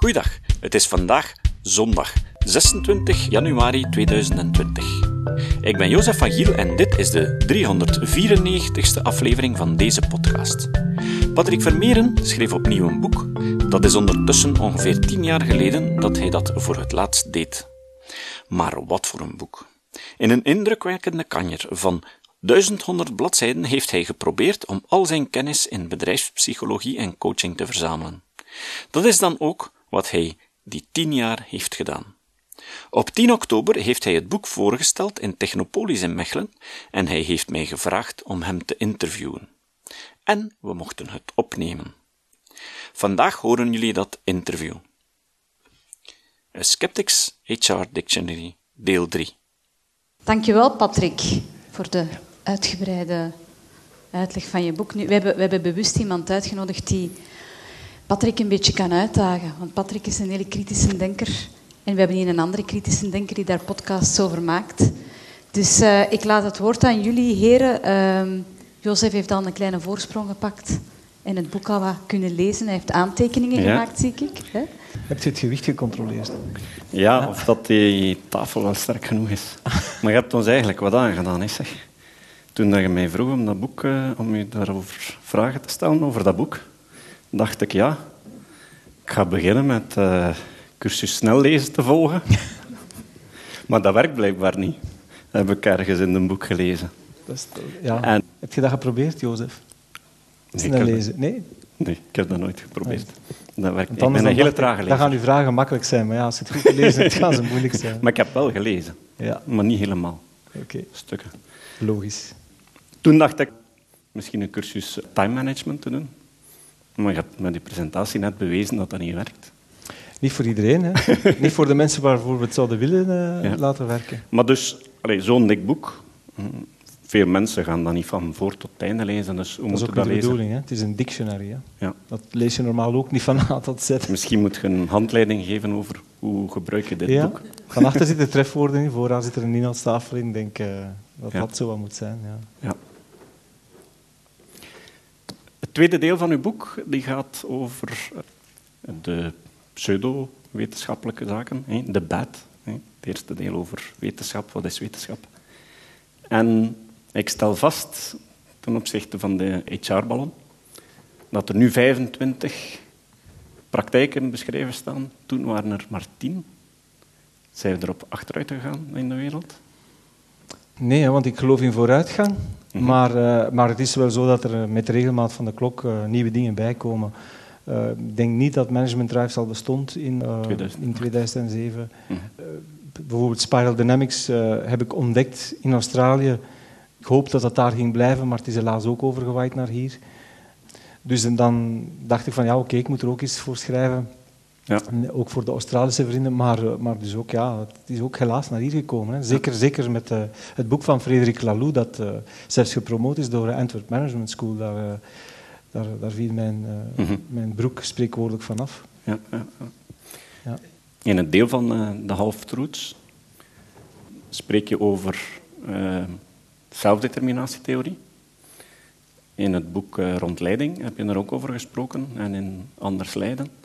Goeiedag, het is vandaag zondag 26 januari 2020. Ik ben Jozef van Giel en dit is de 394ste aflevering van deze podcast. Patrick Vermeeren schreef opnieuw een boek. Dat is ondertussen ongeveer 10 jaar geleden dat hij dat voor het laatst deed. Maar wat voor een boek. In een indrukwekkende kanjer van 1100 bladzijden heeft hij geprobeerd om al zijn kennis in bedrijfspsychologie en coaching te verzamelen. Dat is dan ook wat hij die tien jaar heeft gedaan. Op 10 oktober heeft hij het boek voorgesteld in Technopolis in Mechelen en hij heeft mij gevraagd om hem te interviewen. En we mochten het opnemen. Vandaag horen jullie dat interview. A Skeptics HR Dictionary, deel 3. Dankjewel, Patrick, voor de uitgebreide uitleg van je boek. Nu, we, hebben, we hebben bewust iemand uitgenodigd die Patrick een beetje kan uitdagen. Want Patrick is een hele kritische denker. En we hebben hier een andere kritische denker die daar podcasts over maakt. Dus uh, ik laat het woord aan jullie, heren. Uh, Jozef heeft al een kleine voorsprong gepakt en het boek al wat kunnen lezen. Hij heeft aantekeningen ja. gemaakt, zie ik. Hè? Heb je het gewicht gecontroleerd? Ja, of dat die tafel wel sterk genoeg is. Maar je hebt ons eigenlijk wat aangedaan, hè, zeg. Toen je mij vroeg om dat boek, uh, om je daarover vragen te stellen, over dat boek, dacht ik, ja, ik ga beginnen met uh, cursus snel lezen te volgen. maar dat werkt blijkbaar niet. Dat heb ik ergens in een boek gelezen. Dat is, ja. En, heb je dat geprobeerd, Jozef? Snel lezen? Nee? Nee, ik heb dat nooit geprobeerd. Nee. Dat werkt niet. Ik ben een hele trage lezer. Dan gaan uw vragen makkelijk zijn, maar ja, als je het goed gelezen hebt, gaan ze moeilijk zijn. Maar ik heb wel gelezen, ja. maar niet helemaal. Okay. Stukken. Logisch. Toen dacht ik misschien een cursus time management te doen. Maar je hebt met die presentatie net bewezen dat dat niet werkt. Niet voor iedereen, hè? niet voor de mensen waarvoor we het zouden willen uh, ja. laten werken. Maar dus, zo'n dik boek, veel mensen gaan dat niet van voor tot einde lezen. Dus hoe dat is ook dat de lezen? bedoeling. Hè? Het is een dictionary. Hè? Ja. Dat lees je normaal ook niet van A tot Z. Misschien moet je een handleiding geven over hoe gebruik je dit ja. boek. Van achter zitten trefwoorden in, vooraan zit er een inhoudstafel in. Ik denk uh, dat dat zo wat moet zijn. Ja. Het tweede deel van uw boek die gaat over de pseudo-wetenschappelijke zaken, de bad. Het eerste deel over wetenschap, wat is wetenschap? En ik stel vast, ten opzichte van de HR-ballon, dat er nu 25 praktijken beschreven staan. Toen waren er maar 10. Zijn we erop achteruit gegaan in de wereld? Nee, want ik geloof in vooruitgang. -hmm. maar, uh, maar het is wel zo dat er met regelmaat van de klok uh, nieuwe dingen bijkomen. Uh, ik denk niet dat Management Drive al bestond in, 2000. in 2007. Mm -hmm. bijvoorbeeld Spiral Dynamics heb ik ontdekt in Australië. Ik hoop dat dat daar ging blijven, maar het is helaas ook overgewaaid naar hier. Dus en dan dacht ik van ja, oké, okay, ik moet er ook iets voor schrijven. Ja. Ook voor de Australische vrienden, maar, maar dus ook, ja, het is ook helaas naar hier gekomen. Hè. Zeker, zeker met uh, het boek van Frederik Laloux, dat uh, zelfs gepromoot is door de Antwerp Management School. Daar, uh, daar, daar viel mijn, mm -hmm. mijn broek spreekwoordelijk vanaf. Ja, ja, ja. In het deel van de half-truths spreek je over zelfdeterminatietheorie. In het boek Rond Leiding heb je er ook over gesproken en in Anders Leiden.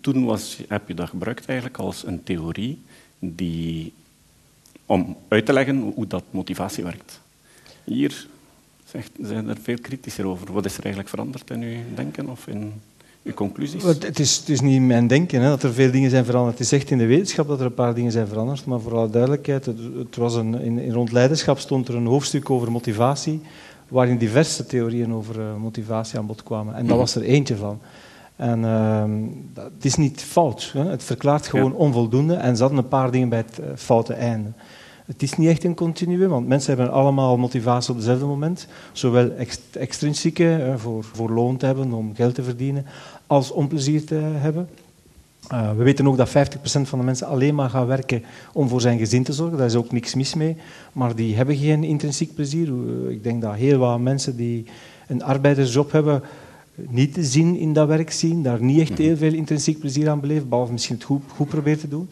Toen was, heb je dat gebruikt eigenlijk als een theorie die, om uit te leggen hoe dat motivatie werkt. Hier zegt, zijn er veel kritischer over. Wat is er eigenlijk veranderd in uw denken of in uw conclusies? Het is, het is niet mijn denken hè, dat er veel dingen zijn veranderd. Het is echt in de wetenschap dat er een paar dingen zijn veranderd. Maar voor alle duidelijkheid, het, het was een, in, in rond leiderschap stond er een hoofdstuk over motivatie, waarin diverse theorieën over uh, motivatie aan bod kwamen. En dat was er eentje van. En uh, het is niet fout. Hè? Het verklaart gewoon ja. onvoldoende en ze hadden een paar dingen bij het uh, foute einde. Het is niet echt een continuum, want mensen hebben allemaal motivatie op hetzelfde moment. Zowel ext extrinsieke, voor, voor loon te hebben, om geld te verdienen, als om plezier te hebben. Uh, we weten ook dat 50% van de mensen alleen maar gaan werken om voor zijn gezin te zorgen. Daar is ook niks mis mee. Maar die hebben geen intrinsiek plezier. Ik denk dat heel wat mensen die een arbeidersjob hebben, niet te zien in dat werk zien, daar niet echt heel veel intrinsiek plezier aan beleven, behalve misschien het goed, goed proberen te doen.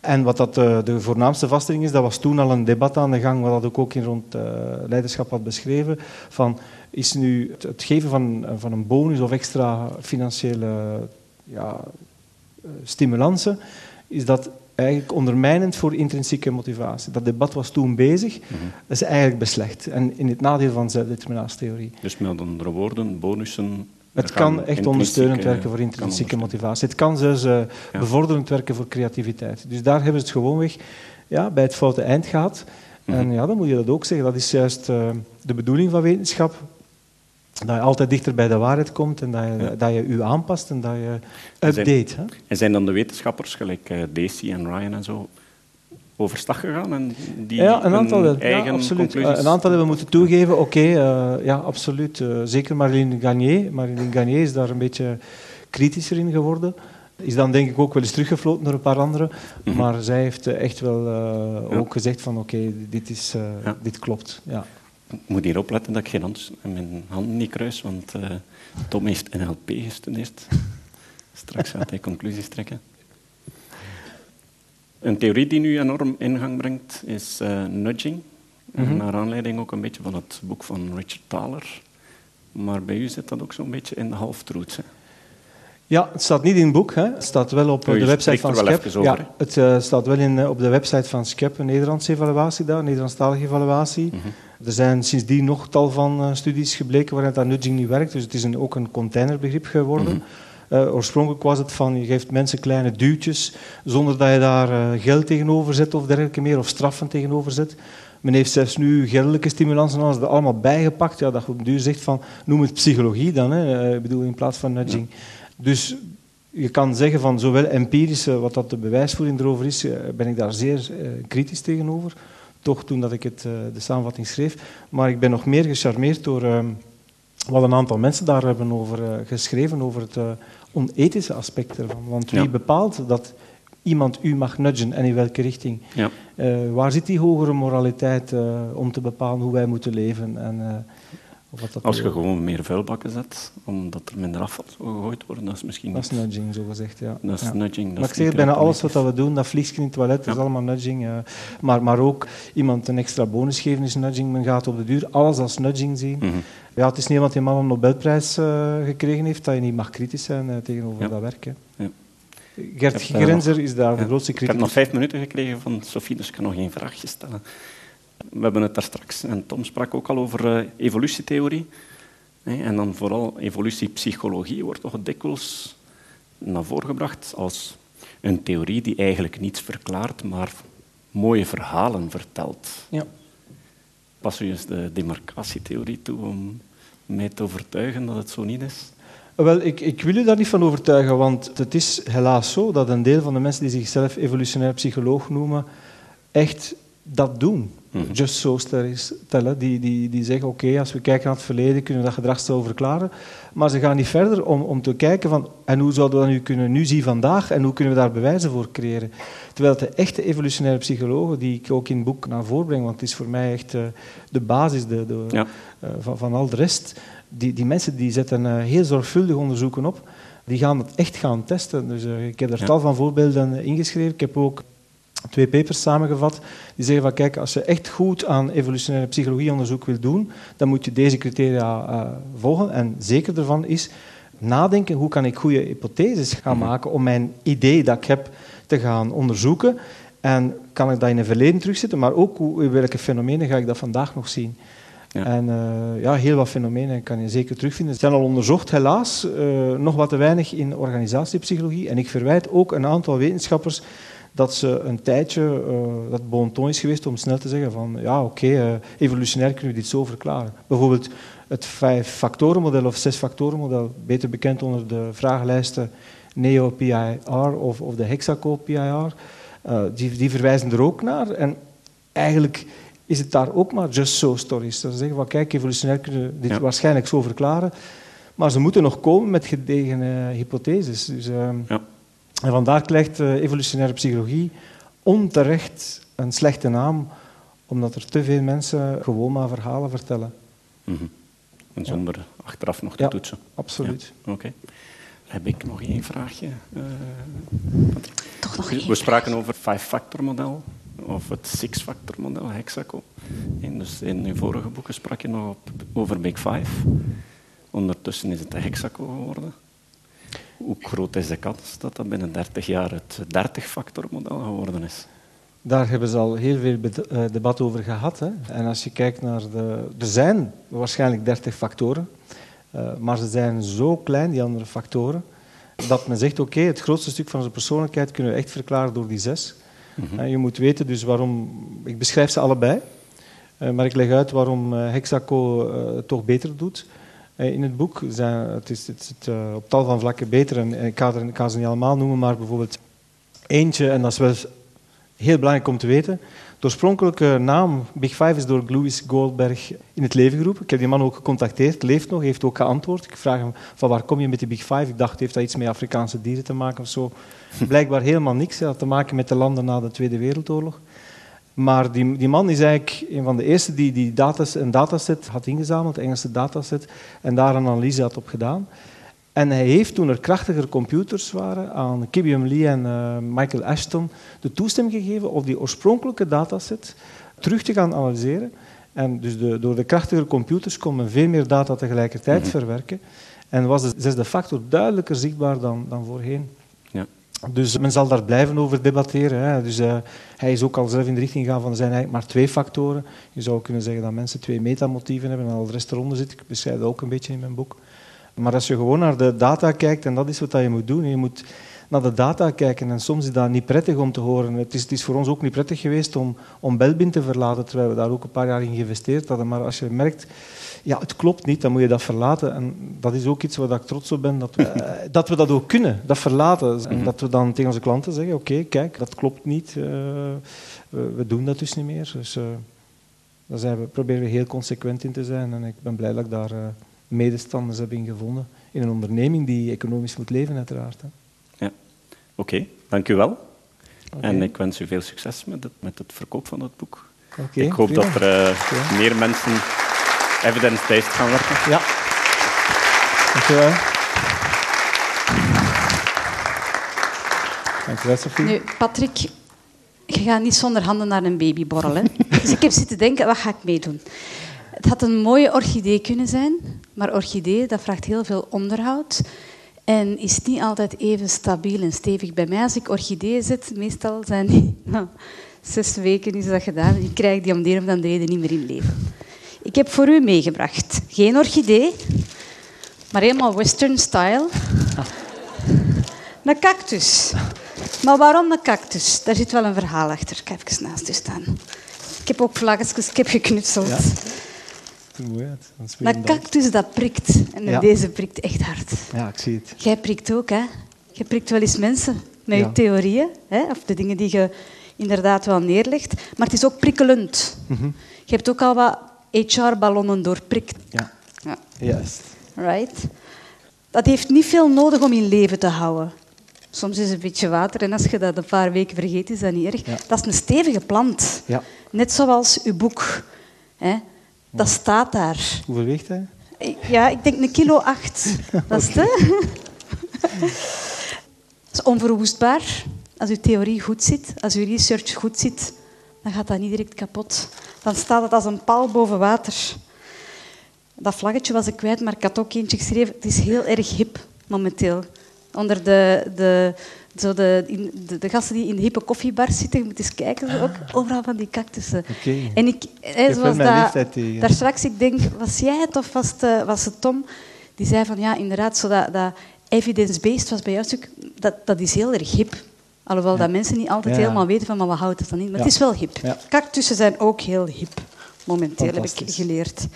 En wat dat de, de voornaamste vaststelling is, dat was toen al een debat aan de gang, wat dat ook, ook in rond uh, leiderschap had beschreven, van is nu het, het geven van, van een bonus of extra financiële ja, stimulansen, is dat eigenlijk ondermijnend voor intrinsieke motivatie. Dat debat was toen bezig, Mhm. dat is eigenlijk beslecht. En in het nadeel van zelfdeterminatietheorie. Dus met andere woorden, bonussen. Het kan echt ondersteunend werken voor intrinsieke motivatie. Het kan zelfs eh, Ja. bevorderend werken voor creativiteit. Dus daar hebben ze het gewoonweg ja, bij het foute eind gehad. Mhm. En ja, dan moet je dat ook zeggen. Dat is juist eh, de bedoeling van wetenschap. Dat je altijd dichter bij de waarheid komt en dat je Ja. dat je, je aanpast en dat je En zijn- update. Hè? En zijn dan de wetenschappers, gelijk eh, Daisy en Ryan en zo, overstag gegaan en die ja, een aantal hun wel. Ja, eigen absoluut. conclusies... Eh, een aantal hebben moeten toegeven, oké, eh, ja, absoluut. eh, zeker Marilyn Gagné. Marilyn Gagné is daar een beetje kritischer in geworden. Is dan denk ik ook wel eens teruggefloten door een paar anderen. Mhm. Maar zij heeft echt wel Ja. ook gezegd van oké, dit, is, Ja. dit klopt. Ja. Ik moet hier opletten dat ik geen hand, mijn handen niet kruis, want Tom heeft NLP gestudeerd. Straks gaat hij conclusies trekken. Een theorie die nu enorm ingang brengt is eh, nudging. Mhm. Naar aanleiding ook een beetje van het boek van Richard Thaler. Maar bij u zit dat ook zo'n beetje in de half-truths. hè? Ja, het staat niet in het boek. Hè. Het staat wel op de website van SCEP. over, ja, het eh, staat wel in, eh, op de website van SCEP, een Nederlandse evaluatie daar, een Nederlandstalige evaluatie. Mhm. Er zijn sindsdien nog tal van studies gebleken waarin dat nudging niet werkt. Dus het is een, ook een containerbegrip geworden. Mhm. Eh, oorspronkelijk was het van, je geeft mensen kleine duwtjes, zonder dat je daar eh, geld tegenover zet of dergelijke meer, of straffen tegenover zet. Men heeft zelfs nu geldelijke stimulansen alles er allemaal bijgepakt. Ja, dat je op duur zegt van, noem het psychologie dan, hè, eh, ik bedoel, in plaats van nudging. Dus je kan zeggen van zowel empirische, wat dat de bewijsvoering erover is, ben ik daar zeer kritisch tegenover. Toch toen dat ik het, de samenvatting schreef. Maar ik ben nog meer gecharmeerd door ehm, wat een aantal mensen daar hebben over eh, geschreven, over het eh, onethische aspect ervan. Want wie Ja. bepaalt dat iemand u mag nudgen en in welke richting? Ja. Eh, waar zit die hogere moraliteit om te bepalen hoe wij moeten leven? En, of wat dat Als je gewoon meer vuilbakken zet, omdat er minder afval zou gegooid worden, dat is misschien Dat is nudging, zo gezegd. Ja. Dat is Ja. nudging. dat Maar ik is zeg bijna alles wat we doen, dat vliegje in het toilet, is Ja. allemaal nudging. eh. maar, maar ook iemand een extra bonus geven is nudging. Men gaat op de duur alles als nudging zien. Mhm. Ja, het is niet iemand die man een Nobelprijs eh, gekregen heeft, dat je niet mag kritisch zijn eh, tegenover Ja. dat werk. Hè. Ja. Gert Grenzer is daar de grootste Ik heb nog vijf minuten gekregen van Sofie, dus ik kan nog één vraagje stellen. We hebben het daar straks, en Tom sprak ook al over eh, evolutietheorie. En dan vooral evolutiepsychologie wordt toch dikwijls naar voren gebracht als een theorie die eigenlijk niets verklaart, maar mooie verhalen vertelt. Ja. Pas u eens de demarcatietheorie toe om mij te overtuigen dat het zo niet is? Wel, ik, ik wil u daar niet van overtuigen, want het is helaas zo dat een deel van de mensen die zichzelf evolutionair psycholoog noemen, echt dat doen. Mhm. Just so stellen. Die, die, die zeggen, oké, als we kijken naar het verleden, kunnen we dat gedragsstelsel verklaren. Maar ze gaan niet verder om, om te kijken van, en hoe zouden we dat nu kunnen nu zien vandaag, en hoe kunnen we daar bewijzen voor creëren. Terwijl de echte evolutionaire psychologen, die ik ook in het boek naar voren breng, want het is voor mij echt eh, de basis de, de, Ja. eh, van, van al de rest, die, die mensen die zetten eh, heel zorgvuldig onderzoeken op. Die gaan het echt gaan testen. Dus, ik heb er Ja. tal van voorbeelden ingeschreven. Ik heb ook twee papers samengevat. Die zeggen van kijk, als je echt goed aan evolutionaire psychologieonderzoek wil doen, dan moet je deze criteria eh, volgen. En zeker ervan is nadenken hoe kan ik goede hypotheses gaan Mhm. maken om mijn idee dat ik heb te gaan onderzoeken. En kan ik dat in een verleden terugzetten, maar ook hoe, welke fenomenen ga ik dat vandaag nog zien. Ja. En eh, ja, heel wat fenomenen kan je zeker terugvinden. Ze zijn al onderzocht, helaas, eh, nog wat te weinig in organisatiepsychologie. En ik verwijt ook een aantal wetenschappers dat ze een tijdje, eh, dat bon ton is geweest om snel te zeggen van ja, oké, eh, evolutionair kunnen we dit zo verklaren. Bijvoorbeeld het vijf-factorenmodel of zes-factorenmodel, beter bekend onder de vragenlijsten NEO-PIR of, of de Hexaco-PIR, eh, die, die verwijzen er ook naar. En eigenlijk is het daar ook maar just so stories. Ze zeggen van kijk, evolutionair kunnen we dit Ja. waarschijnlijk zo verklaren. Maar ze moeten nog komen met gedegen hypotheses. Dus, ehm, Ja. En vandaar krijgt eh, evolutionaire psychologie onterecht een slechte naam, omdat er te veel mensen gewoon maar verhalen vertellen. Mhm. En zonder achteraf nog te Ja. toetsen. Absoluut. Oké. Heb ik nog één vraagje? Eh, Toch nog we één. spraken over het five-factor model of het six-factor model, Hexaco. En dus in uw vorige boeken sprak je nog op- over Big Five. Ondertussen is het de Hexaco geworden. Hoe groot is de kans dat dat binnen 30 jaar het 30-factor-model geworden is? Daar hebben ze al heel veel eh, debat over gehad. Hè. En als je kijkt naar de... Er zijn waarschijnlijk 30 factoren, uh, maar ze zijn zo klein, die andere factoren, dat men zegt, oké, het grootste stuk van onze persoonlijkheid kunnen we echt verklaren door die zes. Mm Je moet weten dus waarom... Ik beschrijf ze allebei, uh, maar ik leg uit waarom Hexaco het toch beter doet. In het boek zijn, het is het, het, op tal van vlakken beter, en ik ga, er, ik ga ze niet allemaal noemen, maar bijvoorbeeld eentje, en dat is wel heel belangrijk om te weten. De oorspronkelijke naam Big Five is door Louis Goldberg in het leven geroepen. Ik heb die man ook gecontacteerd, leeft nog, heeft ook geantwoord. Ik vraag hem van waar kom je met die Big Five? Ik dacht, heeft dat iets met Afrikaanse dieren te maken of zo? Blijkbaar helemaal niks. Dat had te maken met de landen na de Tweede Wereldoorlog. Maar die, die man is eigenlijk een van de eerste die, die datas, een dataset had ingezameld, een Engelse dataset, en daar een analyse had op gedaan. En hij heeft, toen er krachtigere computers waren, aan Kibium Lee en uh, Michael Ashton de toestemming gegeven om die oorspronkelijke dataset terug te gaan analyseren. En dus de, door de krachtigere computers kon men veel meer data tegelijkertijd mm verwerken. En was de zesde factor duidelijker zichtbaar dan, dan voorheen. Dus men zal daar blijven over debatteren. Hè. Dus, uh, hij is ook al zelf in de richting gegaan van er zijn eigenlijk maar twee factoren. Je zou kunnen zeggen dat mensen twee metamotieven hebben en al de rest eronder zit. Ik beschrijf dat ook een beetje in mijn boek. Maar als je gewoon naar de data kijkt, en dat is wat je moet doen, je moet naar de data kijken. En soms is dat niet prettig om te horen. Het is, het is voor ons ook niet prettig geweest om, om Belbin te verlaten, terwijl we daar ook een paar jaar in geïnvesteerd hadden. Maar als je merkt, ja, het klopt niet, dan moet je dat verlaten. En dat is ook iets waar ik trots op ben, dat we, dat, we dat ook kunnen, dat verlaten. En mhm. dat we dan tegen onze klanten zeggen, oké, kijk, dat klopt niet. Uh, we, doen dat dus niet meer. Dus uh, daar zijn we, proberen we heel consequent in te zijn. En ik ben blij dat ik daar... Medestanders hebben gevonden in een onderneming die economisch moet leven, uiteraard. Hè. Oké, dank u wel. En ik wens u veel succes met het, met het verkoop van het boek. Okay, ik hoop dat er uh, meer mensen evidence-based gaan werken. Ja. Dank u wel. Dank u wel, Sophie. Nu, Patrick, je gaat niet zonder handen naar een baby borrelen. dus ik heb zitten denken, wat ga ik meedoen? Het had een mooie orchidee kunnen zijn, maar orchidee dat vraagt heel veel onderhoud en is niet altijd even stabiel en stevig. Bij mij, als ik orchideeën zet, meestal zijn die nou, zes weken is dat gedaan ik krijg die om de of reden niet meer in leven. Ik heb voor u meegebracht geen orchidee, maar helemaal western style. Een cactus. Maar waarom een cactus? Daar zit wel een verhaal achter. Ik heb even naast u staan. Ik heb ook vlaggetjes, ik geknutseld. Ja. Maar cactus, dat prikt. En deze prikt echt hard. Ja, ik zie het. Jij prikt ook, hè? Je prikt wel eens mensen met je theorieën, hè? of de dingen die je inderdaad wel neerlegt. Maar het is ook prikkelend. Mhm. Je hebt ook al wat HR-ballonnen doorprikt. Ja, ja. juist. Right? Dat heeft niet veel nodig om in leven te houden. Soms is het een beetje water en als je dat een paar weken vergeet, is dat niet erg. Dat is een stevige plant. Ja. Net zoals uw boek. Hè? Dat staat daar. Hoeveel weegt hij? Ja, ik denk een kilo acht. Dat is het, Dat is onverwoestbaar. Als uw theorie goed zit, als uw research goed zit, dan gaat dat niet direct kapot. Dan staat het als een paal boven water. Dat vlaggetje was ik kwijt, maar ik had ook eentje geschreven. Het is heel erg hip momenteel. Onder de, de zo de, de, de, gasten die in de hippe koffiebar zitten, je moet eens kijken, ook overal van die cactussen. Okay. En ik, hè, zoals dat, daar straks, ik denk, was jij het of was het, eh, was het Tom? Die zei van, ja, inderdaad, zo dat, dat evidence-based was bij jou stuk, dat, dat is heel erg hip. Alhoewel dat mensen niet altijd helemaal weten van, maar wat houdt het dan in? Maar het is wel hip. Cactussen zijn ook heel hip, momenteel, heb ik geleerd.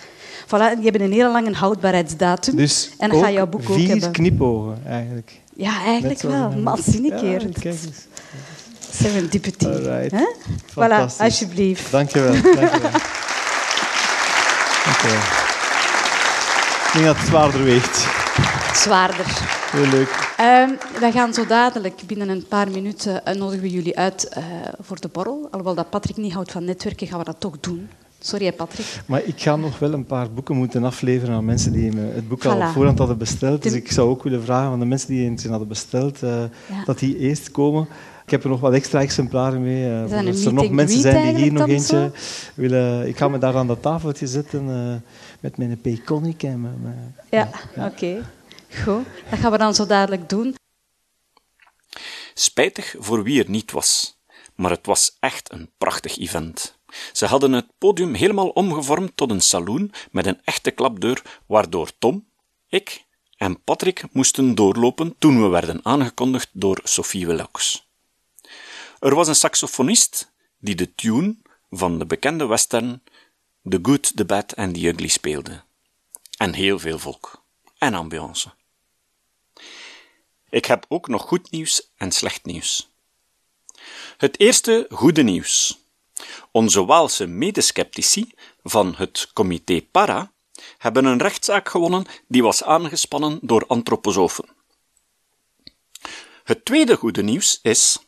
Voilà, die hebben een hele lange houdbaarheidsdatum. Dus en dan ga jouw boek ook hebben. vier knipogen, eigenlijk. Ja, eigenlijk wel. Maar keer. Ja, Serendipity. Right. Huh? Voilà, alsjeblieft. Dank je wel. Dank je wel. Ik denk dat het zwaarder weegt. Zwaarder. Heel leuk. Um, we gaan zo dadelijk, binnen een paar minuten, uh, nodigen we jullie uit uh, voor de borrel. Alhoewel dat Patrick niet houdt van netwerken, gaan we dat toch doen. Sorry, Patrick. Maar ik ga nog wel een paar boeken moeten afleveren aan mensen die het boek al op voorhand hadden besteld. Dus ik zou ook willen vragen aan de mensen die het hadden besteld, uh, dat die eerst komen. Ik heb er nog wat extra exemplaren mee. Uh, als er nog mensen zijn die hier nog eentje willen... Ik ga me daar aan dat tafeltje zetten uh, met mijn Peconic en mijn... Ja, ja. oké. Goed, dat gaan we dan zo dadelijk doen. Spijtig voor wie er niet was, maar het was echt een prachtig event. Ze hadden het podium helemaal omgevormd tot een saloon met een echte klapdeur, waardoor Tom, ik en Patrick moesten doorlopen toen we werden aangekondigd door Sophie Willox. Er was een saxofonist die de tune van de bekende western The Good, The Bad and The Ugly speelde. En heel veel volk. En ambiance. Ik heb ook nog goed nieuws en slecht nieuws. Het eerste goede nieuws. Onze Waalse medeskeptici van het comité Para hebben een rechtszaak gewonnen die was aangespannen door antroposofen. Het tweede goede nieuws is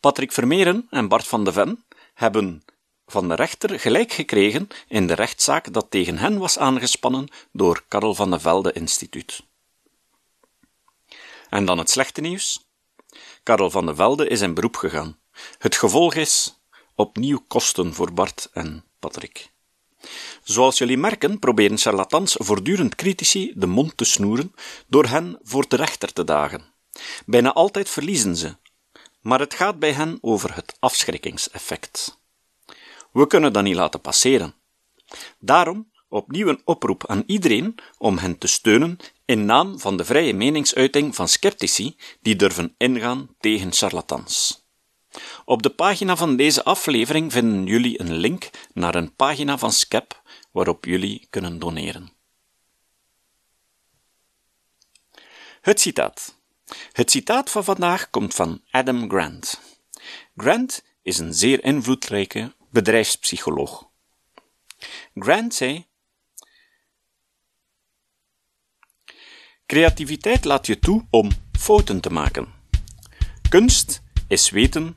Patrick Vermeeren en Bart van de Ven hebben van de rechter gelijk gekregen in de rechtszaak dat tegen hen was aangespannen door Karel van de Velde Instituut. En dan het slechte nieuws. Karel van de Velde is in beroep gegaan. Het gevolg is opnieuw kosten voor Bart en Patrick. Zoals jullie merken, proberen charlatans voortdurend critici de mond te snoeren door hen voor de rechter te dagen. Bijna altijd verliezen ze, maar het gaat bij hen over het afschrikkingseffect. We kunnen dat niet laten passeren. Daarom opnieuw een oproep aan iedereen om hen te steunen in naam van de vrije meningsuiting van sceptici die durven ingaan tegen charlatans. Op de pagina van deze aflevering vinden jullie een link naar een pagina van Skep waarop jullie kunnen doneren. Het citaat. Het citaat van vandaag komt van Adam Grant. Grant is een zeer invloedrijke bedrijfspsycholoog. Grant zei: Creativiteit laat je toe om fouten te maken. Kunst is weten